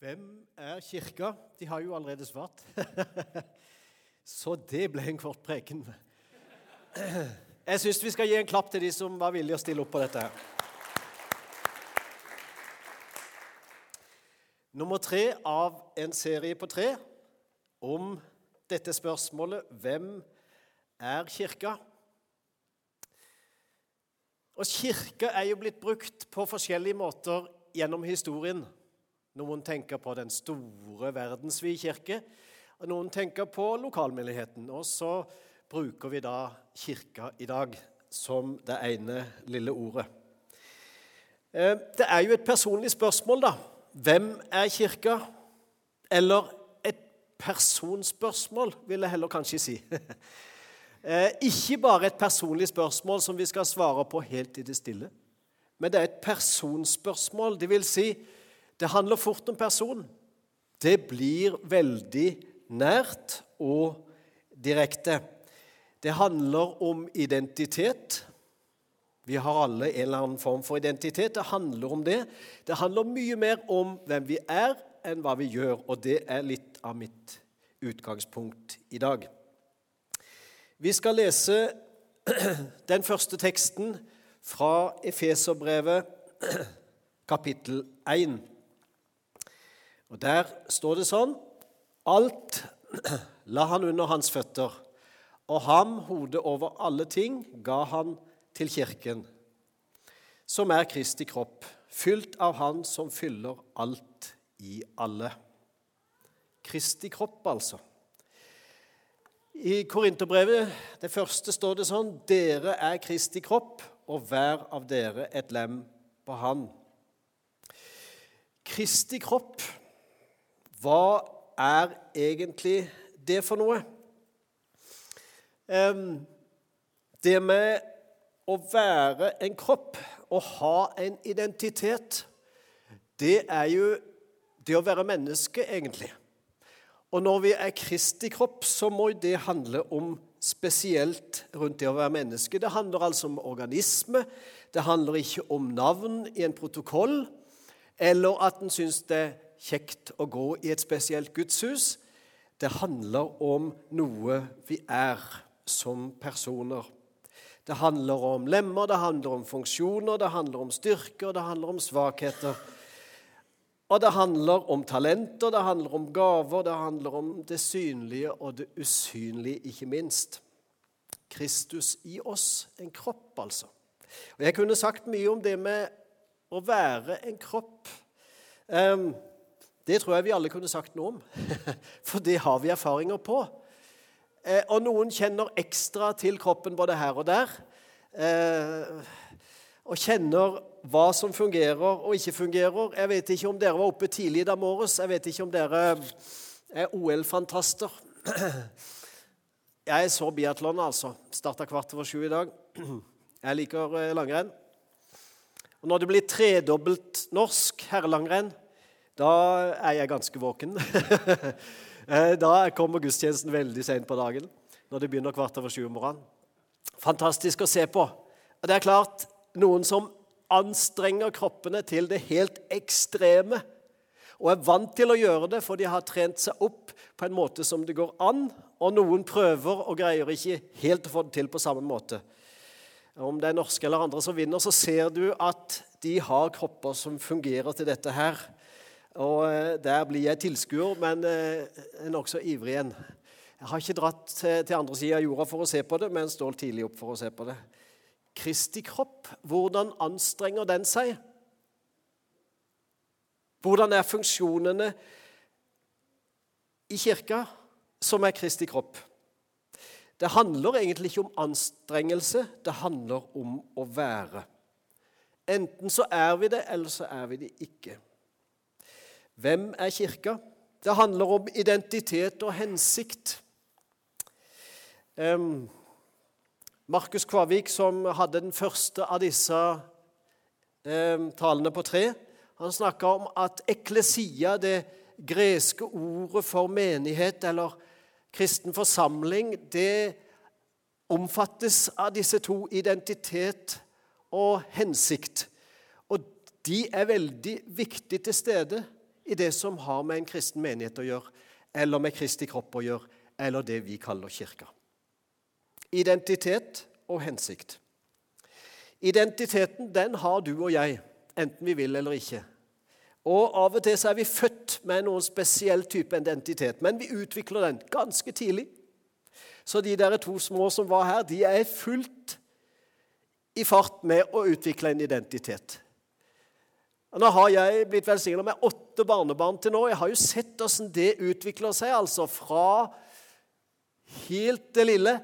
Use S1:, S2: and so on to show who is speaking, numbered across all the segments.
S1: Hvem er kirka? De har jo allerede svart. Så det ble en kort preken. Jeg syns vi skal gi en klapp til de som var villige å stille opp på dette. her. Nummer tre av en serie på tre om dette spørsmålet Hvem er kirka? Og kirke er jo blitt brukt på forskjellige måter gjennom historien. Noen tenker på den store verdensvide kirke, og noen tenker på lokalmenigheten. Og så bruker vi da kirka i dag som det ene lille ordet. Eh, Det er jo et personlig spørsmål, da. Hvem er kirka? Eller et personspørsmål, vil jeg heller kanskje si. Eh, Ikke bare et personlig spørsmål som vi skal svare på helt i det stille, men det er et personspørsmål. Det vil si, det handler fort om person. Det blir veldig nært og direkte. Det handler om identitet. Vi har alle en eller annen form for identitet. Det handler om det. Det handler mye mer om hvem vi er, enn hva vi gjør, og det er litt av mitt utgangspunkt i dag. Vi skal lese den første teksten fra Efeserbrevet, kapittel 1. Og Der står det sånn Alt la han under hans føtter, og ham, hodet over alle ting, ga han til kirken, som er Kristi kropp, fylt av Han som fyller alt i alle. Kristi kropp, altså. I Korinterbrevet, det første, står det sånn Dere er Kristi kropp, og hver av dere et lem på Han. Kristi kropp, hva er egentlig det for noe? Det med å være en kropp, å ha en identitet, det er jo det å være menneske, egentlig. Og når vi er Kristi kropp, så må det handle om spesielt rundt det å være menneske. Det handler altså om organisme. Det handler ikke om navn i en protokoll, eller at en syns det kjekt å gå i et spesielt gudshus. Det handler om noe vi er som personer. Det handler om lemmer, det handler om funksjoner, det handler om styrker, det handler om svakheter. Og det handler om talenter, det handler om gaver, det handler om det synlige og det usynlige, ikke minst. Kristus i oss, en kropp, altså. Og Jeg kunne sagt mye om det med å være en kropp. Ehm, det tror jeg vi alle kunne sagt noe om, for det har vi erfaringer på. Eh, Og noen kjenner ekstra til kroppen både her og der. eh, Og kjenner hva som fungerer og ikke fungerer. Jeg vet ikke om dere var oppe tidlig i dag morges. Jeg vet ikke om dere er OL-fantaster. Jeg så biatlon, altså. Starta kvart over sju i dag. Jeg liker eh, langrenn. Og når det blir tredobbelt norsk herrelangrenn, da er jeg ganske våken. Eh, Da kommer gudstjenesten veldig sent på dagen, når det begynner kvart over sju om morgenen. Fantastisk å se på. Det er klart, noen som anstrenger kroppene til det helt ekstreme, og er vant til å gjøre det, for de har trent seg opp på en måte som det går an, og noen prøver og greier ikke helt å få det til på samme måte. Om det er norske eller andre som vinner, så ser du at de har kropper som fungerer til dette her. Og eh, der blir jeg tilskuer, men eh, nokså ivrig en. Jeg har ikke dratt til andre sida av jorda for å se på det, men står tidlig opp for å se på det. Kristi kropp, hvordan anstrenger den seg? Hvordan er funksjonene i kirka, som er Kristi kropp? Det handler egentlig ikke om anstrengelse, det handler om å være. Enten så er vi det, eller så er vi det ikke. Hvem er kirka? Det handler om identitet og hensikt. Um, Markus Kvavik, som hadde den første av disse um, talene på tre, han snakka om at eklesia, det greske ordet for menighet eller kristen forsamling, det omfattes av disse to identitet og hensikt. Og de er veldig viktig til stede i det som har med en kristen menighet å gjøre, eller med Kristi kropp å gjøre, eller det vi kaller kirka. Identitet og hensikt. Identiteten den har du og jeg, enten vi vil eller ikke. Og Av og til så er vi født med noen spesiell type identitet, men vi utvikler den ganske tidlig. Så de der to små som var her, de er fullt i fart med å utvikle en identitet. Nå har jeg blitt velsigna med åtte barnebarn til nå. Jeg har jo sett hvordan det utvikler seg, altså fra helt det lille,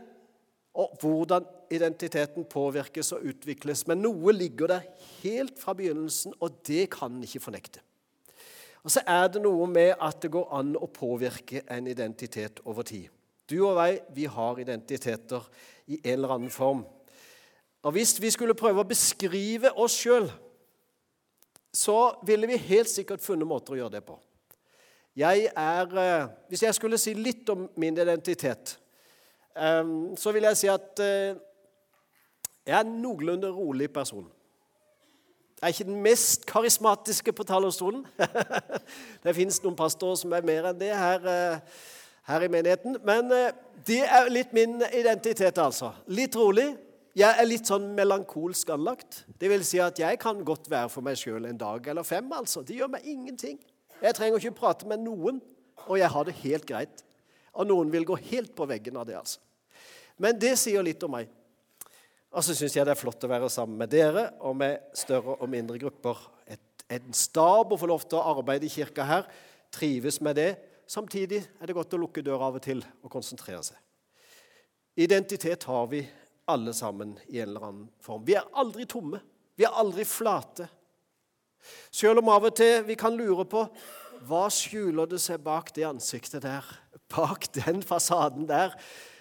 S1: og hvordan identiteten påvirkes og utvikles. Men noe ligger der helt fra begynnelsen, og det kan en ikke fornekte. Og så er det noe med at det går an å påvirke en identitet over tid. Du og jeg, vi har identiteter i en eller annen form. Og Hvis vi skulle prøve å beskrive oss sjøl så ville vi helt sikkert funnet måter å gjøre det på. Jeg er, eh, Hvis jeg skulle si litt om min identitet, eh, så vil jeg si at eh, jeg er en noenlunde rolig person. Jeg er ikke den mest karismatiske på talerstolen. det fins noen pastorer som er mer enn det her, her i menigheten. Men det er litt min identitet, altså. Litt rolig, jeg er litt sånn melankolsk anlagt. Det vil si at jeg kan godt være for meg sjøl en dag eller fem. altså. Det gjør meg ingenting. Jeg trenger ikke prate med noen, og jeg har det helt greit. Og noen vil gå helt på veggen av det, altså. Men det sier litt om meg. Og så syns jeg det er flott å være sammen med dere og med større og mindre grupper. Et, en stab å få lov til å arbeide i kirka her. Trives med det. Samtidig er det godt å lukke døra av og til og konsentrere seg. Identitet har vi alle sammen i en eller annen form. Vi er aldri tomme. Vi er aldri flate. Selv om av og til vi kan lure på hva skjuler det seg bak det ansiktet der, bak den fasaden der.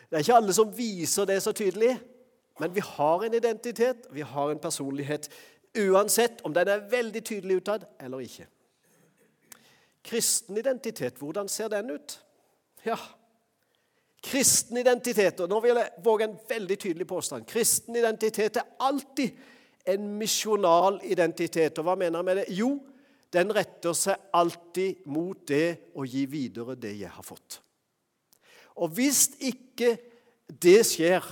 S1: Det er ikke alle som viser det så tydelig, men vi har en identitet, vi har en personlighet, uansett om den er veldig tydelig utad eller ikke. Kristen identitet, hvordan ser den ut? Ja, Kristen identitet og nå vil jeg våge en veldig tydelig påstand. Kristen identitet er alltid en misjonal identitet. Og hva mener jeg med det? Jo, den retter seg alltid mot det å gi videre det jeg har fått. Og hvis ikke det skjer,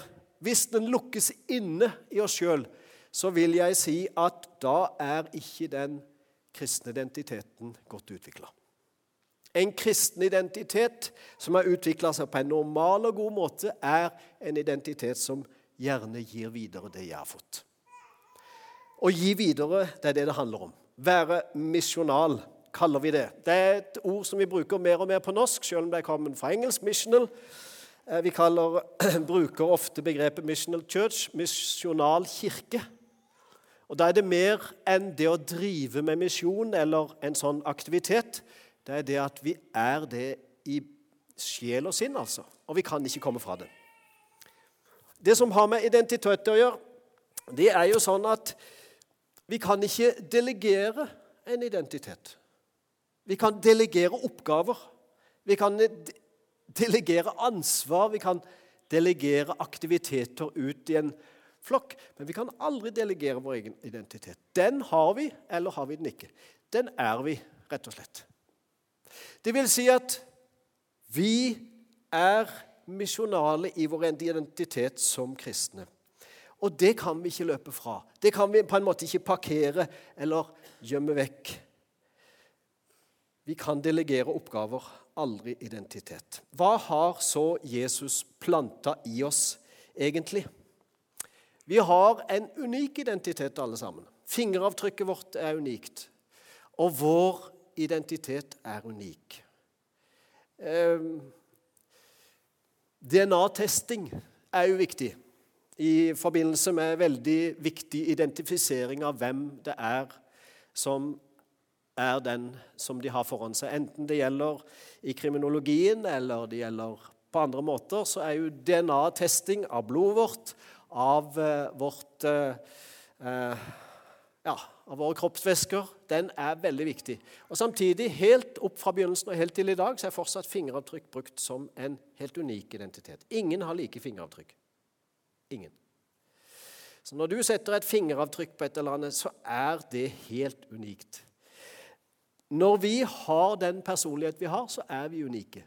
S1: hvis den lukkes inne i oss sjøl, så vil jeg si at da er ikke den kristne identiteten godt utvikla. En kristen identitet som har utvikla seg på en normal og god måte, er en identitet som gjerne gir videre det jeg har fått. Å gi videre, det er det det handler om. Være misjonal, kaller vi det. Det er et ord som vi bruker mer og mer på norsk, selv om det er kommet fra engelsk. missional. Eh, vi kaller, bruker ofte begrepet missional church, misjonal kirke. Og Da er det mer enn det å drive med misjon eller en sånn aktivitet det er det at vi er det i sjel og sinn, altså. Og vi kan ikke komme fra det. Det som har med identitet å gjøre, det er jo sånn at vi kan ikke delegere en identitet. Vi kan delegere oppgaver. Vi kan delegere ansvar. Vi kan delegere aktiviteter ut i en flokk. Men vi kan aldri delegere vår egen identitet. Den har vi, eller har vi den ikke. Den er vi, rett og slett. Det vil si at vi er misjonale i vår identitet som kristne. Og det kan vi ikke løpe fra. Det kan vi på en måte ikke parkere eller gjemme vekk. Vi kan delegere oppgaver, aldri identitet. Hva har så Jesus planta i oss egentlig? Vi har en unik identitet, alle sammen. Fingeravtrykket vårt er unikt. Og vår identitet er unik. Ehm, DNA-testing er jo viktig i forbindelse med veldig viktig identifisering av hvem det er som er den som de har foran seg. Enten det gjelder i kriminologien eller det gjelder på andre måter, så er jo DNA-testing av blodet vårt, av uh, vårt uh, uh, ja, av våre kroppsvæsker, den er veldig viktig. Og Samtidig, helt opp fra begynnelsen og helt til i dag, så er fortsatt fingeravtrykk brukt som en helt unik identitet. Ingen har like fingeravtrykk. Ingen. Så når du setter et fingeravtrykk på et eller annet, så er det helt unikt. Når vi har den personlighet vi har, så er vi unike.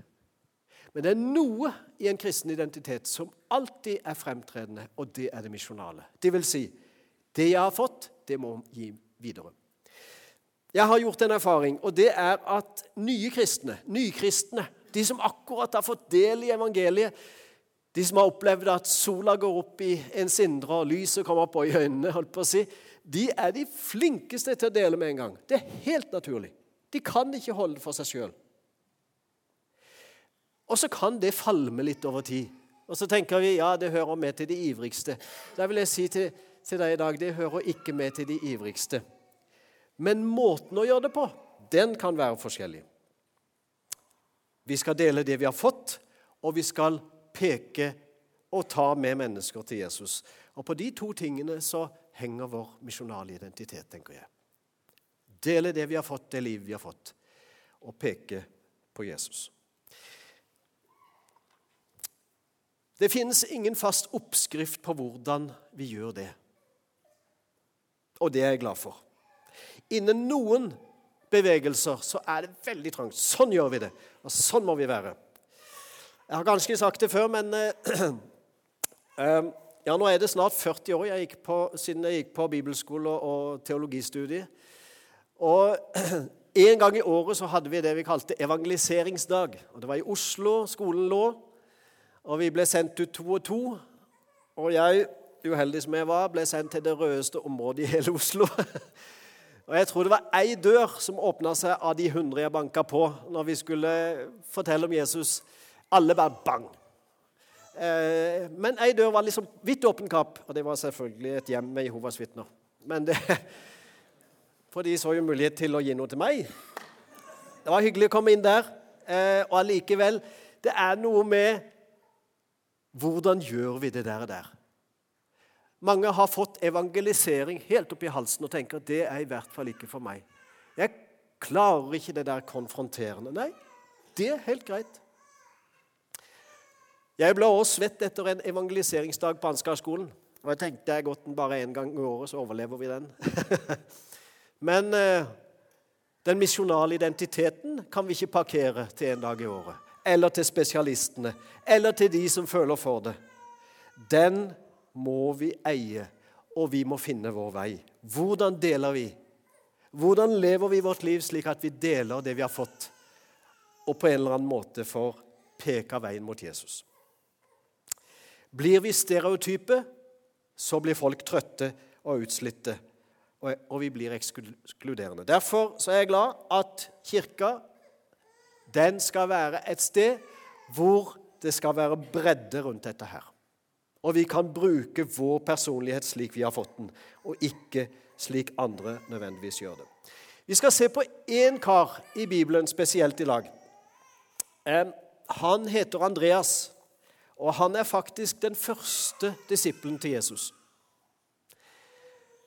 S1: Men det er noe i en kristen identitet som alltid er fremtredende, og det er det misjonale. Det vil si, det jeg har fått, det må gi videre. Jeg har gjort en erfaring, og det er at nye kristne, nykristne, de som akkurat har fått del i evangeliet, de som har opplevd at sola går opp i ens indre og lyset kommer opp i øynene, holdt på å si, de er de flinkeste til å dele med en gang. Det er helt naturlig. De kan ikke holde det for seg sjøl. Og så kan det falme litt over tid. Og så tenker vi ja, det hører med til de ivrigste. Da vil jeg si til, til deg i dag det hører ikke med til de ivrigste. Men måten å gjøre det på, den kan være forskjellig. Vi skal dele det vi har fått, og vi skal peke og ta med mennesker til Jesus. Og på de to tingene så henger vår misjonale identitet, tenker jeg. Dele det vi har fått, det livet vi har fått, og peke på Jesus. Det finnes ingen fast oppskrift på hvordan vi gjør det. Og det er jeg glad for. Innen noen bevegelser så er det veldig trangt. Sånn gjør vi det, og sånn må vi være. Jeg har ganske sagt det før, men uh, ja, nå er det snart 40 år jeg på, siden jeg gikk på bibelskole og teologistudie. Og En gang i året så hadde vi det vi kalte evangeliseringsdag. Og Det var i Oslo skolen lå. Og vi ble sendt ut to og to. Og jeg, uheldig som jeg var, ble sendt til det rødeste området i hele Oslo. Og jeg tror det var ei dør som åpna seg av de hundre jeg banka på når vi skulle fortelle om Jesus. Alle bare bang. Eh, men ei dør var liksom vidt åpen kapp, og det var selvfølgelig et hjem med Jehovas vitner. Men det, For de så jo mulighet til å gi noe til meg. Det var hyggelig å komme inn der. Eh, og allikevel, det er noe med hvordan gjør vi det der og der? Mange har fått evangelisering helt opp i halsen og tenker at det er i hvert fall ikke for meg. Jeg klarer ikke det der konfronterende. Nei, det er helt greit. Jeg ble også svett etter en evangeliseringsdag på Ansgarskolen. Og jeg tenkte jeg gått den bare én gang i året, så overlever vi den. Men eh, den misjonale identiteten kan vi ikke parkere til en dag i året. Eller til spesialistene. Eller til de som føler for det. Den må vi eie, og vi må finne vår vei. Hvordan deler vi? Hvordan lever vi vårt liv slik at vi deler det vi har fått, og på en eller annen måte får peka veien mot Jesus? Blir vi stereotype, så blir folk trøtte og utslitte, og vi blir ekskluderende. Derfor er jeg glad at Kirka den skal være et sted hvor det skal være bredde rundt dette her. Og vi kan bruke vår personlighet slik vi har fått den, og ikke slik andre nødvendigvis gjør det. Vi skal se på én kar i Bibelen spesielt i dag. Han heter Andreas, og han er faktisk den første disippelen til Jesus.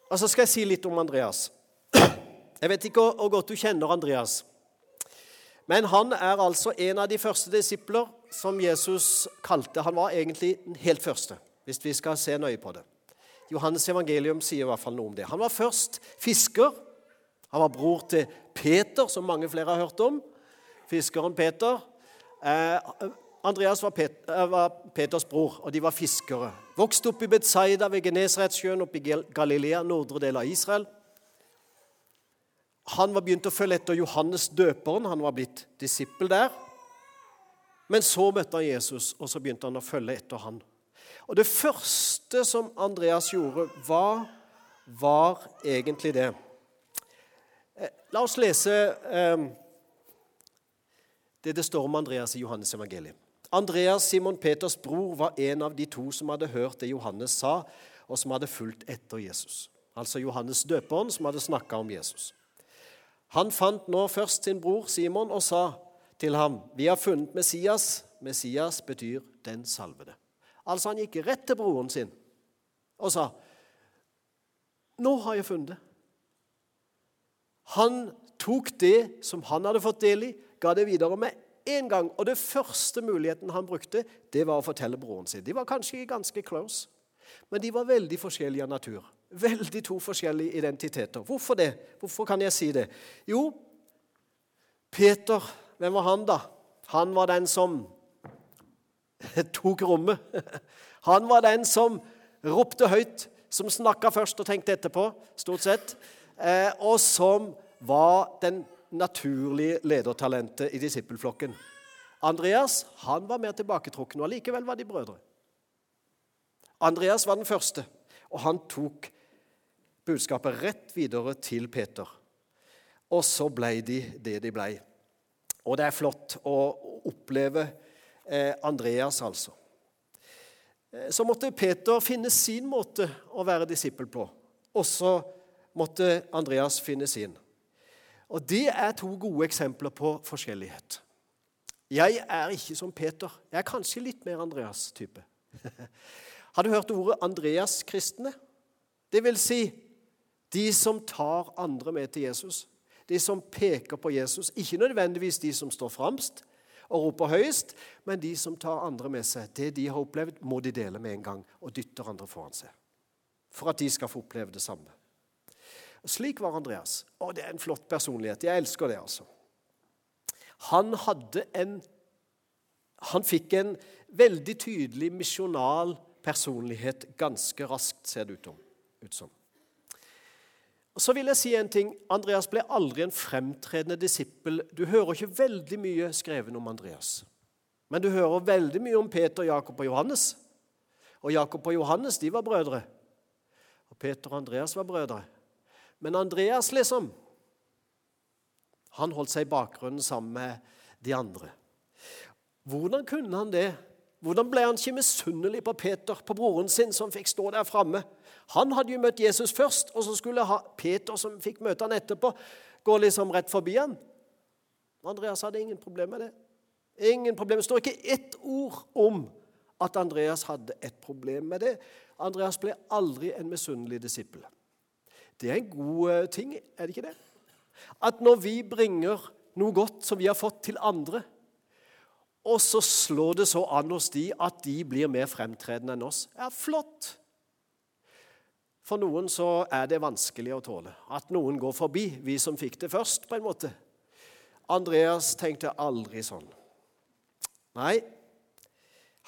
S1: Og så skal jeg si litt om Andreas. Jeg vet ikke hvor godt du kjenner Andreas. Men han er altså en av de første disipler som Jesus kalte. Han var egentlig den helt første hvis vi skal se nøye på det. Johannes evangelium sier i hvert fall noe om det. Han var først fisker. Han var bror til Peter, som mange flere har hørt om. Fiskeren Peter. Eh, Andreas var, Pet eh, var, Peters bror, og de var fiskere. Vokste opp i Betzaida ved Genesaretsjøen oppe i Galilea, nordre del av Israel. Han var begynt å følge etter Johannes døperen. Han var blitt disippel der. Men så møtte han Jesus, og så begynte han å følge etter han. Og Det første som Andreas gjorde, hva var egentlig det? Eh, la oss lese eh, det det står om Andreas i Johannes evangeliet. Andreas, Simon Peters bror, var en av de to som hadde hørt det Johannes sa, og som hadde fulgt etter Jesus. Altså Johannes døperen, som hadde snakka om Jesus. Han fant nå først sin bror Simon og sa til ham, 'Vi har funnet Messias.' Messias betyr 'den salvede'. Altså Han gikk rett til broren sin og sa, 'Nå har jeg funnet det.' Han tok det som han hadde fått del i, ga det videre med en gang. Og det første muligheten han brukte, det var å fortelle broren sin. De var kanskje ganske close, men de var veldig forskjellige av natur. Veldig to forskjellige identiteter. Hvorfor det? Hvorfor kan jeg si det? Jo, Peter, hvem var han, da? Han var den som tok rommet. Han var den som ropte høyt, som snakka først og tenkte etterpå, stort sett, eh, og som var den naturlige ledertalentet i disippelflokken. Andreas han var mer tilbaketrukken, og allikevel var de brødre. Andreas var den første, og han tok budskapet rett videre til Peter. Og så ble de det de ble. Og det er flott å oppleve Andreas, altså. Eh, så måtte Peter finne sin måte å være disippel på. Og så måtte Andreas finne sin. Og Det er to gode eksempler på forskjellighet. Jeg er ikke som Peter. Jeg er kanskje litt mer Andreas-type. Har du hørt ordet Andreas-kristne? Det vil si de som tar andre med til Jesus. De som peker på Jesus. Ikke nødvendigvis de som står fremst og roper høyest, men de som tar andre med seg. Det de har opplevd, må de dele med en gang og dytter andre foran seg. For at de skal få oppleve det samme. Slik var Andreas. Og det er en flott personlighet. Jeg elsker det, altså. Han hadde en Han fikk en veldig tydelig misjonal personlighet ganske raskt, ser det ut som. Og så vil jeg si en ting. Andreas ble aldri en fremtredende disippel. Du hører ikke veldig mye skrevet om Andreas. Men du hører veldig mye om Peter, Jakob og Johannes. Og Jakob og Johannes de var brødre. Og Peter og Andreas var brødre. Men Andreas, liksom Han holdt seg i bakgrunnen sammen med de andre. Hvordan kunne han det? Hvordan ble han ikke misunnelig på Peter, på broren sin, som fikk stå der framme? Han hadde jo møtt Jesus først, og så skulle Peter, som fikk møte han etterpå, gå liksom rett forbi han. Andreas hadde ingen problem med det. Ingen problem. Det står ikke ett ord om at Andreas hadde et problem med det. Andreas ble aldri en misunnelig disippel. Det er en god eh, ting, er det ikke det? At når vi bringer noe godt som vi har fått til andre, og så slår det så an hos de at de blir mer fremtredende enn oss. Ja, flott! For noen så er det vanskelig å tåle at noen går forbi, vi som fikk det først, på en måte. Andreas tenkte aldri sånn. Nei,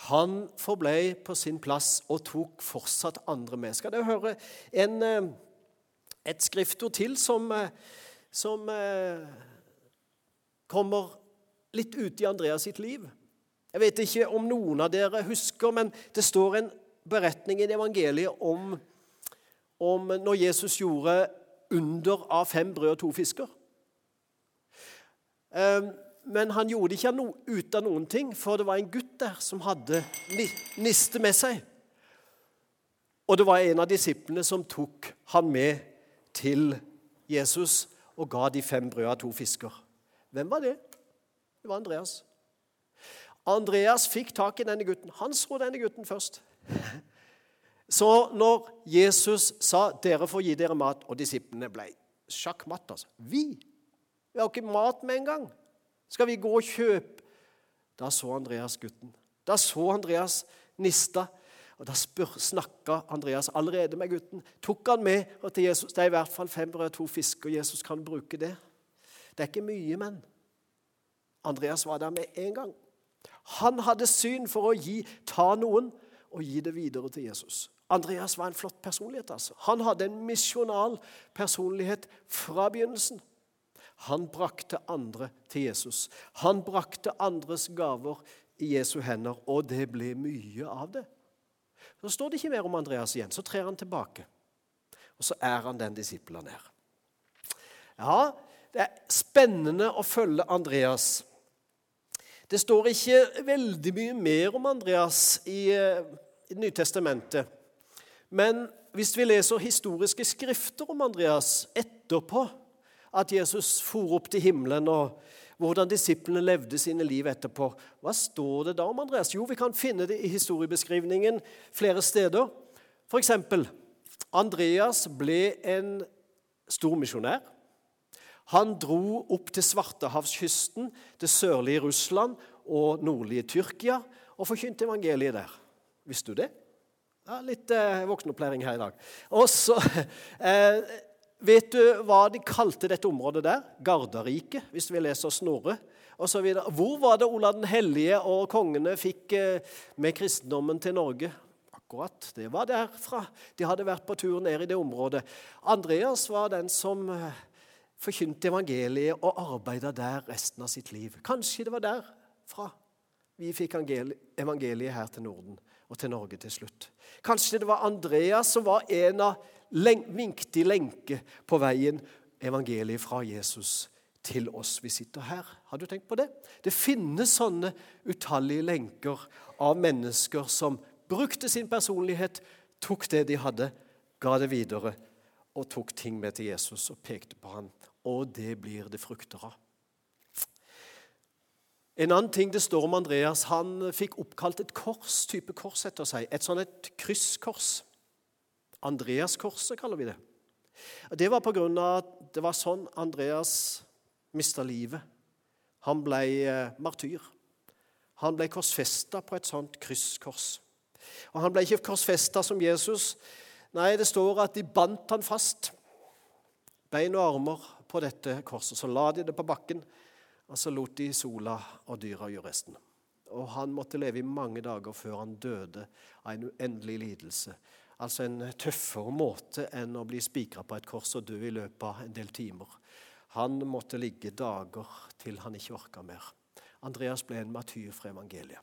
S1: han forblei på sin plass og tok fortsatt andre med. Skal dere høre en eh, et skriftord til som, eh, som eh, kommer litt ute i Andreas sitt liv. Jeg vet ikke om noen av dere husker, men det står en beretning i evangeliet om, om når Jesus gjorde under av fem brød og to fisker. Eh, men han gjorde det ikke ut av noen ting, for det var en gutt der som hadde niste med seg. Og det var en av disiplene som tok han med til Jesus og ga de fem brød og to fisker. Hvem var det? Det var Andreas. Andreas fikk tak i denne gutten. Han så denne gutten først. Så når Jesus sa 'dere får gi dere mat', og disiplene ble sjakkmatt altså. Vi vi har ikke mat med en gang. Skal vi gå og kjøpe? Da så Andreas gutten. Da så Andreas nista. Og Da snakka Andreas allerede med gutten. Tok han med og til Jesus. Det er i hvert fall fem brød og to fisker. Jesus kan bruke det. Det er ikke mye, men Andreas var der med en gang. Han hadde syn for å gi, ta noen og gi det videre til Jesus. Andreas var en flott personlighet. altså. Han hadde en misjonal personlighet fra begynnelsen. Han brakte andre til Jesus. Han brakte andres gaver i Jesu hender, og det ble mye av det. Så står det ikke mer om Andreas igjen. Så trer han tilbake. Og så er han den disippelen han er. Ja, det er spennende å følge Andreas. Det står ikke veldig mye mer om Andreas i, eh, i Nytestamentet. Men hvis vi leser historiske skrifter om Andreas etterpå, at Jesus for opp til himmelen og hvordan disiplene levde sine liv etterpå. Hva står det da om Andreas? Jo, vi kan finne det i historiebeskrivningen flere steder. For eksempel, Andreas ble en stor misjonær. Han dro opp til Svartehavskysten, det sørlige Russland og nordlige Tyrkia og forkynte evangeliet der. Visste du det? Ja, litt eh, voksenopplæring her i dag. Og så eh, Vet du hva de kalte dette området der? Garderiket, hvis vi leser Snorre. Og så videre. Hvor var det Olav den hellige og kongene fikk eh, med kristendommen til Norge? Akkurat, det var derfra. De hadde vært på tur ned i det området. Andreas var den som eh, forkynte evangeliet og arbeida der resten av sitt liv. Kanskje det var derfra vi fikk evangeliet her til Norden og til Norge til slutt. Kanskje det var Andreas som var en av viktig lenke på veien evangeliet fra Jesus til oss vi sitter her. Har du tenkt på det? Det finnes sånne utallige lenker av mennesker som brukte sin personlighet, tok det de hadde, ga det videre og tok ting med til Jesus og pekte på ham. Og det blir det frukter av. En annen ting det står om Andreas, han fikk oppkalt et kors, type kors etter seg. Et sånn et krysskors. Andreaskorset kaller vi det. Det var på grunn av at det var sånn Andreas mista livet. Han ble eh, martyr. Han ble korsfesta på et sånt krysskors. Og Han ble ikke korsfesta som Jesus. Nei, det står at de bandt han fast, bein og armer, på dette korset. Så la de det på bakken, og så lot de sola og dyra gjøre resten. Og Han måtte leve i mange dager før han døde av en uendelig lidelse. Altså en tøffere måte enn å bli spikra på et kors og dø i løpet av en del timer. Han måtte ligge dager til han ikke orka mer. Andreas ble en matyr fra evangeliet.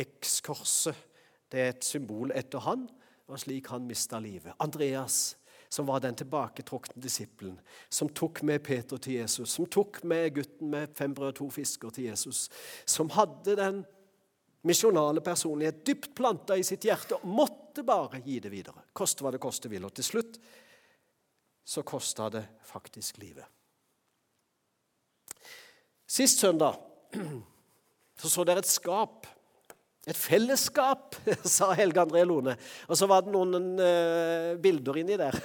S1: Ekskorset det er et symbol etter han, og slik han mista livet. Andreas, som var den tilbaketrukne disippelen, som tok med Peter til Jesus, som tok med gutten med fem brød og to fisker til Jesus, som hadde den misjonale personlighet dypt planta i sitt hjerte og måtte bare gi det videre. Koste hva det koste vil. Og til slutt så kosta det faktisk livet. Sist søndag så, så dere et skap. Et fellesskap, sa Helge André Lone. Og så var det noen uh, bilder inni der.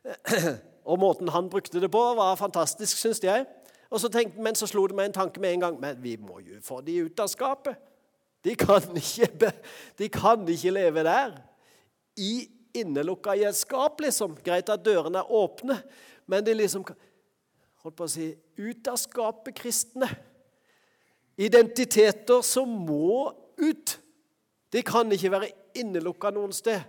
S1: og måten han brukte det på, var fantastisk, syns jeg. Og så tenkte, men så slo det meg en tanke med en gang. Men vi må jo få de ut av skapet. De kan ikke, de kan ikke leve der. I innelukka i et skap, liksom. Greit at dørene er åpne, men de liksom holdt på å si, Ut av skapet, kristne. Identiteter som må ut. De kan ikke være innelukka noen sted.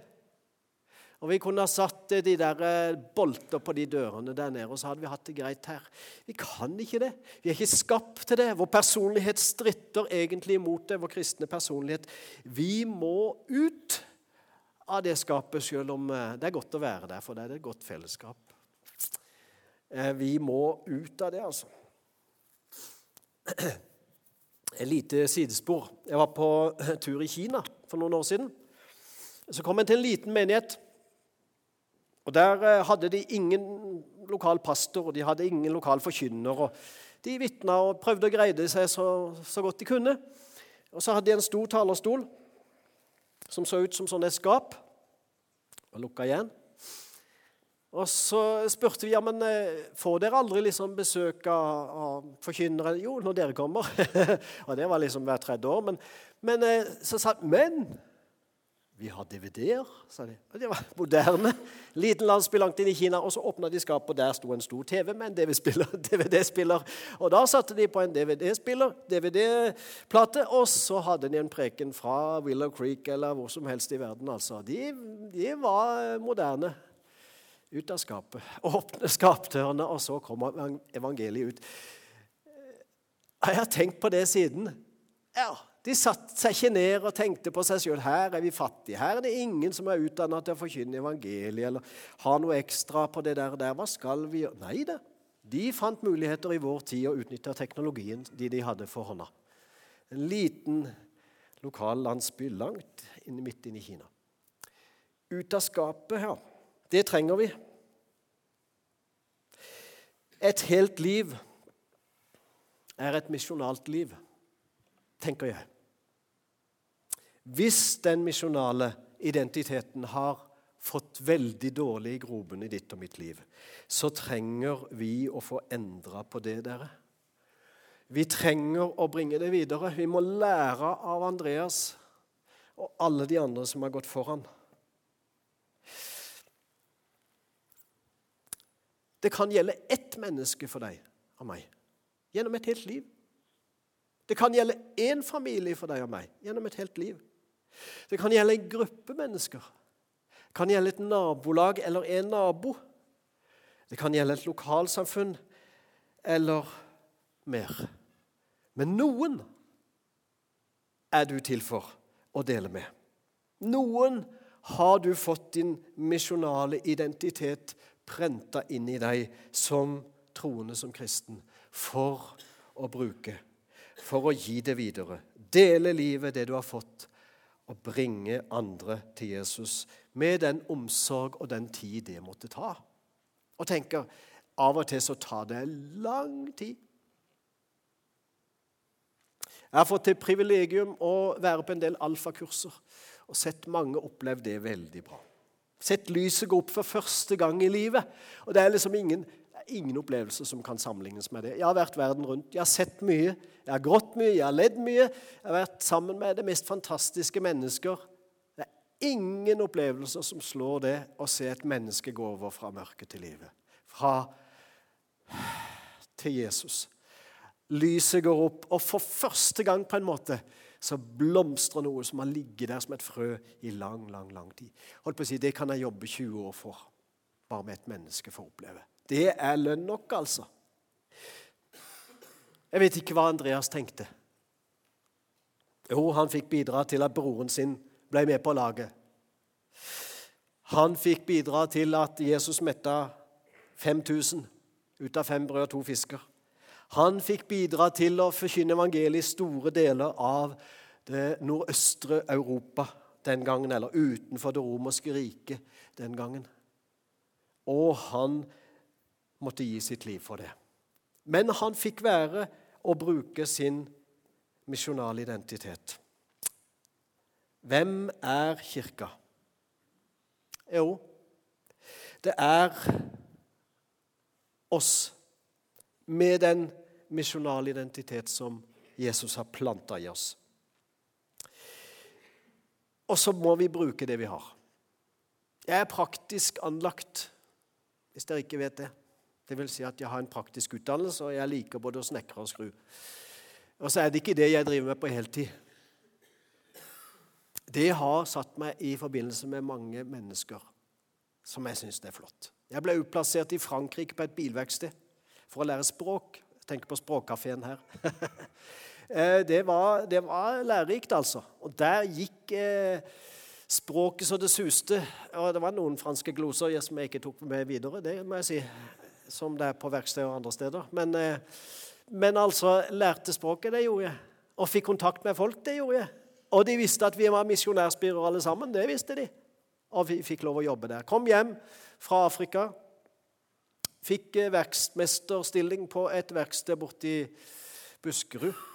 S1: Og Vi kunne ha satt de der eh, bolter på de dørene der nede, og så hadde vi hatt det greit her. Vi kan ikke det. Vi er ikke skapt til det. Vår personlighet stritter egentlig imot det, vår kristne personlighet. Vi må ut av det skapet, selv om eh, det er godt å være der, for det er et godt fellesskap. Eh, vi må ut av det, altså. Et lite sidespor. Jeg var på tur i Kina for noen år siden. Så kom jeg til en liten menighet. Og Der eh, hadde de ingen lokal pastor og de hadde ingen lokal forkynner. og De vitna og prøvde å greide seg så, så godt de kunne. Og Så hadde de en stor talerstol som så ut som et skap, og lukka igjen. Og så spurte vi ja, men eh, får dere aldri liksom besøk av, av forkynnere. Jo, når dere kommer. og det var liksom hvert tredje år. Men, men eh, så sa men vi har DVD-er, sa de. Og det var moderne. Liten landsby langt inn i Kina, og så åpna de skapet, og der sto en stor TV med en DVD-spiller. Og da satte de på en DVD-spiller, DVD-plate, og så hadde de en preken fra Willow Creek eller hvor som helst i verden. altså. De, de var moderne. Ut av skapet. Åpne skapdørene, og så kommer evangeliet ut. Jeg har tenkt på det siden. Ja, de satte seg ikke ned og tenkte på seg sjøl. Her er vi fattige. Her er det ingen som er utdanna til å forkynne evangeliet eller ha noe ekstra på det der. der. Hva skal vi gjøre? Nei da. De fant muligheter i vår tid å utnytte teknologien de de hadde for hånda. En liten lokal landsby langt midt inne i Kina. Ut av skapet, ja. Det trenger vi. Et helt liv er et misjonalt liv, tenker jeg. Hvis den misjonale identiteten har fått veldig dårlig grobunn i ditt og mitt liv, så trenger vi å få endra på det, dere. Vi trenger å bringe det videre. Vi må lære av Andreas og alle de andre som har gått foran. Det kan gjelde ett menneske for deg og meg gjennom et helt liv. Det kan gjelde én familie for deg og meg gjennom et helt liv. Det kan gjelde en gruppe mennesker. Det kan gjelde et nabolag eller en nabo. Det kan gjelde et lokalsamfunn eller mer. Men noen er du til for å dele med. Noen har du fått din misjonale identitet prenta inn i deg som troende som kristen for å bruke, for å gi det videre. Dele livet, det du har fått, og bringe andre til Jesus med den omsorg og den tid det måtte ta. Og tenker av og til så tar det lang tid. Jeg har fått til privilegium å være på en del alfakurser og sett mange oppleve det veldig bra. Sett lyset gå opp for første gang i livet. Og det er liksom ingen, ingen opplevelse som kan sammenlignes med det. Jeg har vært verden rundt, jeg har sett mye, jeg har grått mye, jeg har ledd mye. Jeg har vært sammen med det mest fantastiske mennesker. Det er ingen opplevelser som slår det å se et menneske gå over fra mørket til livet. Fra til Jesus. Lyset går opp, og for første gang på en måte så blomstrer noe som har ligget der som et frø i lang, lang lang tid. Holdt på å si, Det kan jeg jobbe 20 år for, bare med et menneske for å oppleve. Det er lønn nok, altså. Jeg vet ikke hva Andreas tenkte. Jo, han fikk bidra til at broren sin ble med på laget. Han fikk bidra til at Jesus metta 5000 ut av fem brød og to fisker. Han fikk bidra til å forkynne evangeliet i store deler av det nordøstre Europa den gangen, eller utenfor det romerske riket den gangen. Og han måtte gi sitt liv for det. Men han fikk være og bruke sin misjonale identitet. Hvem er Kirka? Jo, det er oss med den misjonale identitet som Jesus har planta i oss. Og så må vi bruke det vi har. Jeg er praktisk anlagt, hvis dere ikke vet det. Det vil si at jeg har en praktisk utdannelse, og jeg liker både å snekre og skru. Og så er det ikke det jeg driver med på heltid. Det har satt meg i forbindelse med mange mennesker som jeg syns er flott. Jeg ble utplassert i Frankrike på et bilverksted for å lære språk. Tenker på språkkafeen her. Eh, det, var, det, var, lærerikt, altså. Og der gikk eh, språket så det suste. Og det var noen franske gloser som jeg ikke tok med videre, det må jeg si. Som det er på verksted og andre steder. Men, eh, men altså, lærte språket, det gjorde jeg. Og fikk kontakt med folk, det gjorde jeg. Og de visste at vi var misjonærspirer alle sammen. Det visste de. Og vi fikk lov å jobbe der. Kom hjem fra Afrika Fikk eh, verksmesterstilling på et verksted borti Buskerud.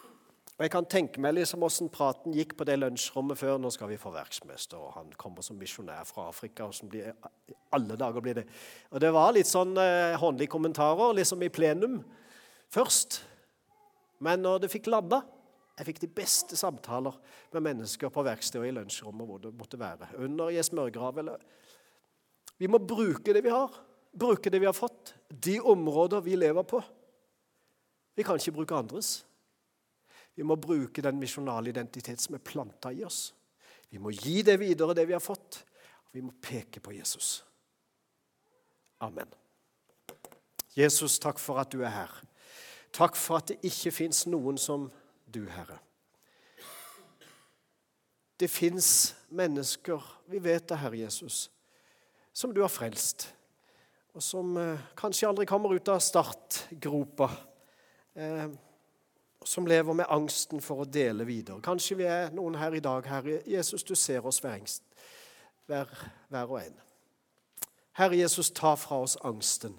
S1: Og Jeg kan tenke meg liksom hvordan praten gikk på det lunsjrommet før. Nå skal vi få verksmester, og han kommer som misjonær fra Afrika. og blir, alle dager blir det. Og Det var litt sånn eh, håndlige kommentarer liksom i plenum først. Men når det fikk landa Jeg fikk de beste samtaler med mennesker på verkstedet og i lunsjrommet hvor det måtte være. Under i ei smørgrav eller Vi må bruke det vi har bruke det vi har fått, de områder vi lever på. Vi kan ikke bruke andres. Vi må bruke den misjonale identitet som er planta i oss. Vi må gi det videre, det vi har fått. Vi må peke på Jesus. Amen. Jesus, takk for at du er her. Takk for at det ikke fins noen som du, Herre. Det fins mennesker, vi vet det, Herre Jesus, som du har frelst og som eh, kanskje aldri kommer ut av startgropa. Eh, som lever med angsten for å dele videre. Kanskje vi er noen her i dag, Herre Jesus, du ser oss hver, hver, hver og en. Herre Jesus, ta fra oss angsten,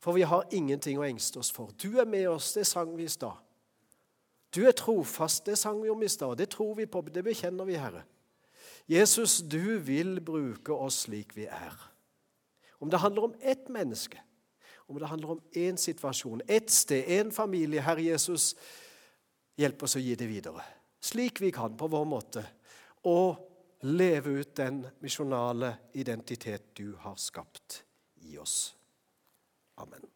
S1: for vi har ingenting å engste oss for. Du er med oss, det sang vi i stad. Du er trofast, det sang vi om i stad. Det tror vi på, det bekjenner vi, Herre. Jesus, du vil bruke oss slik vi er. Om det handler om ett menneske, om det handler om én situasjon, ett sted, én familie Herre Jesus, hjelp oss å gi det videre, slik vi kan på vår måte, og leve ut den misjonale identitet du har skapt i oss. Amen.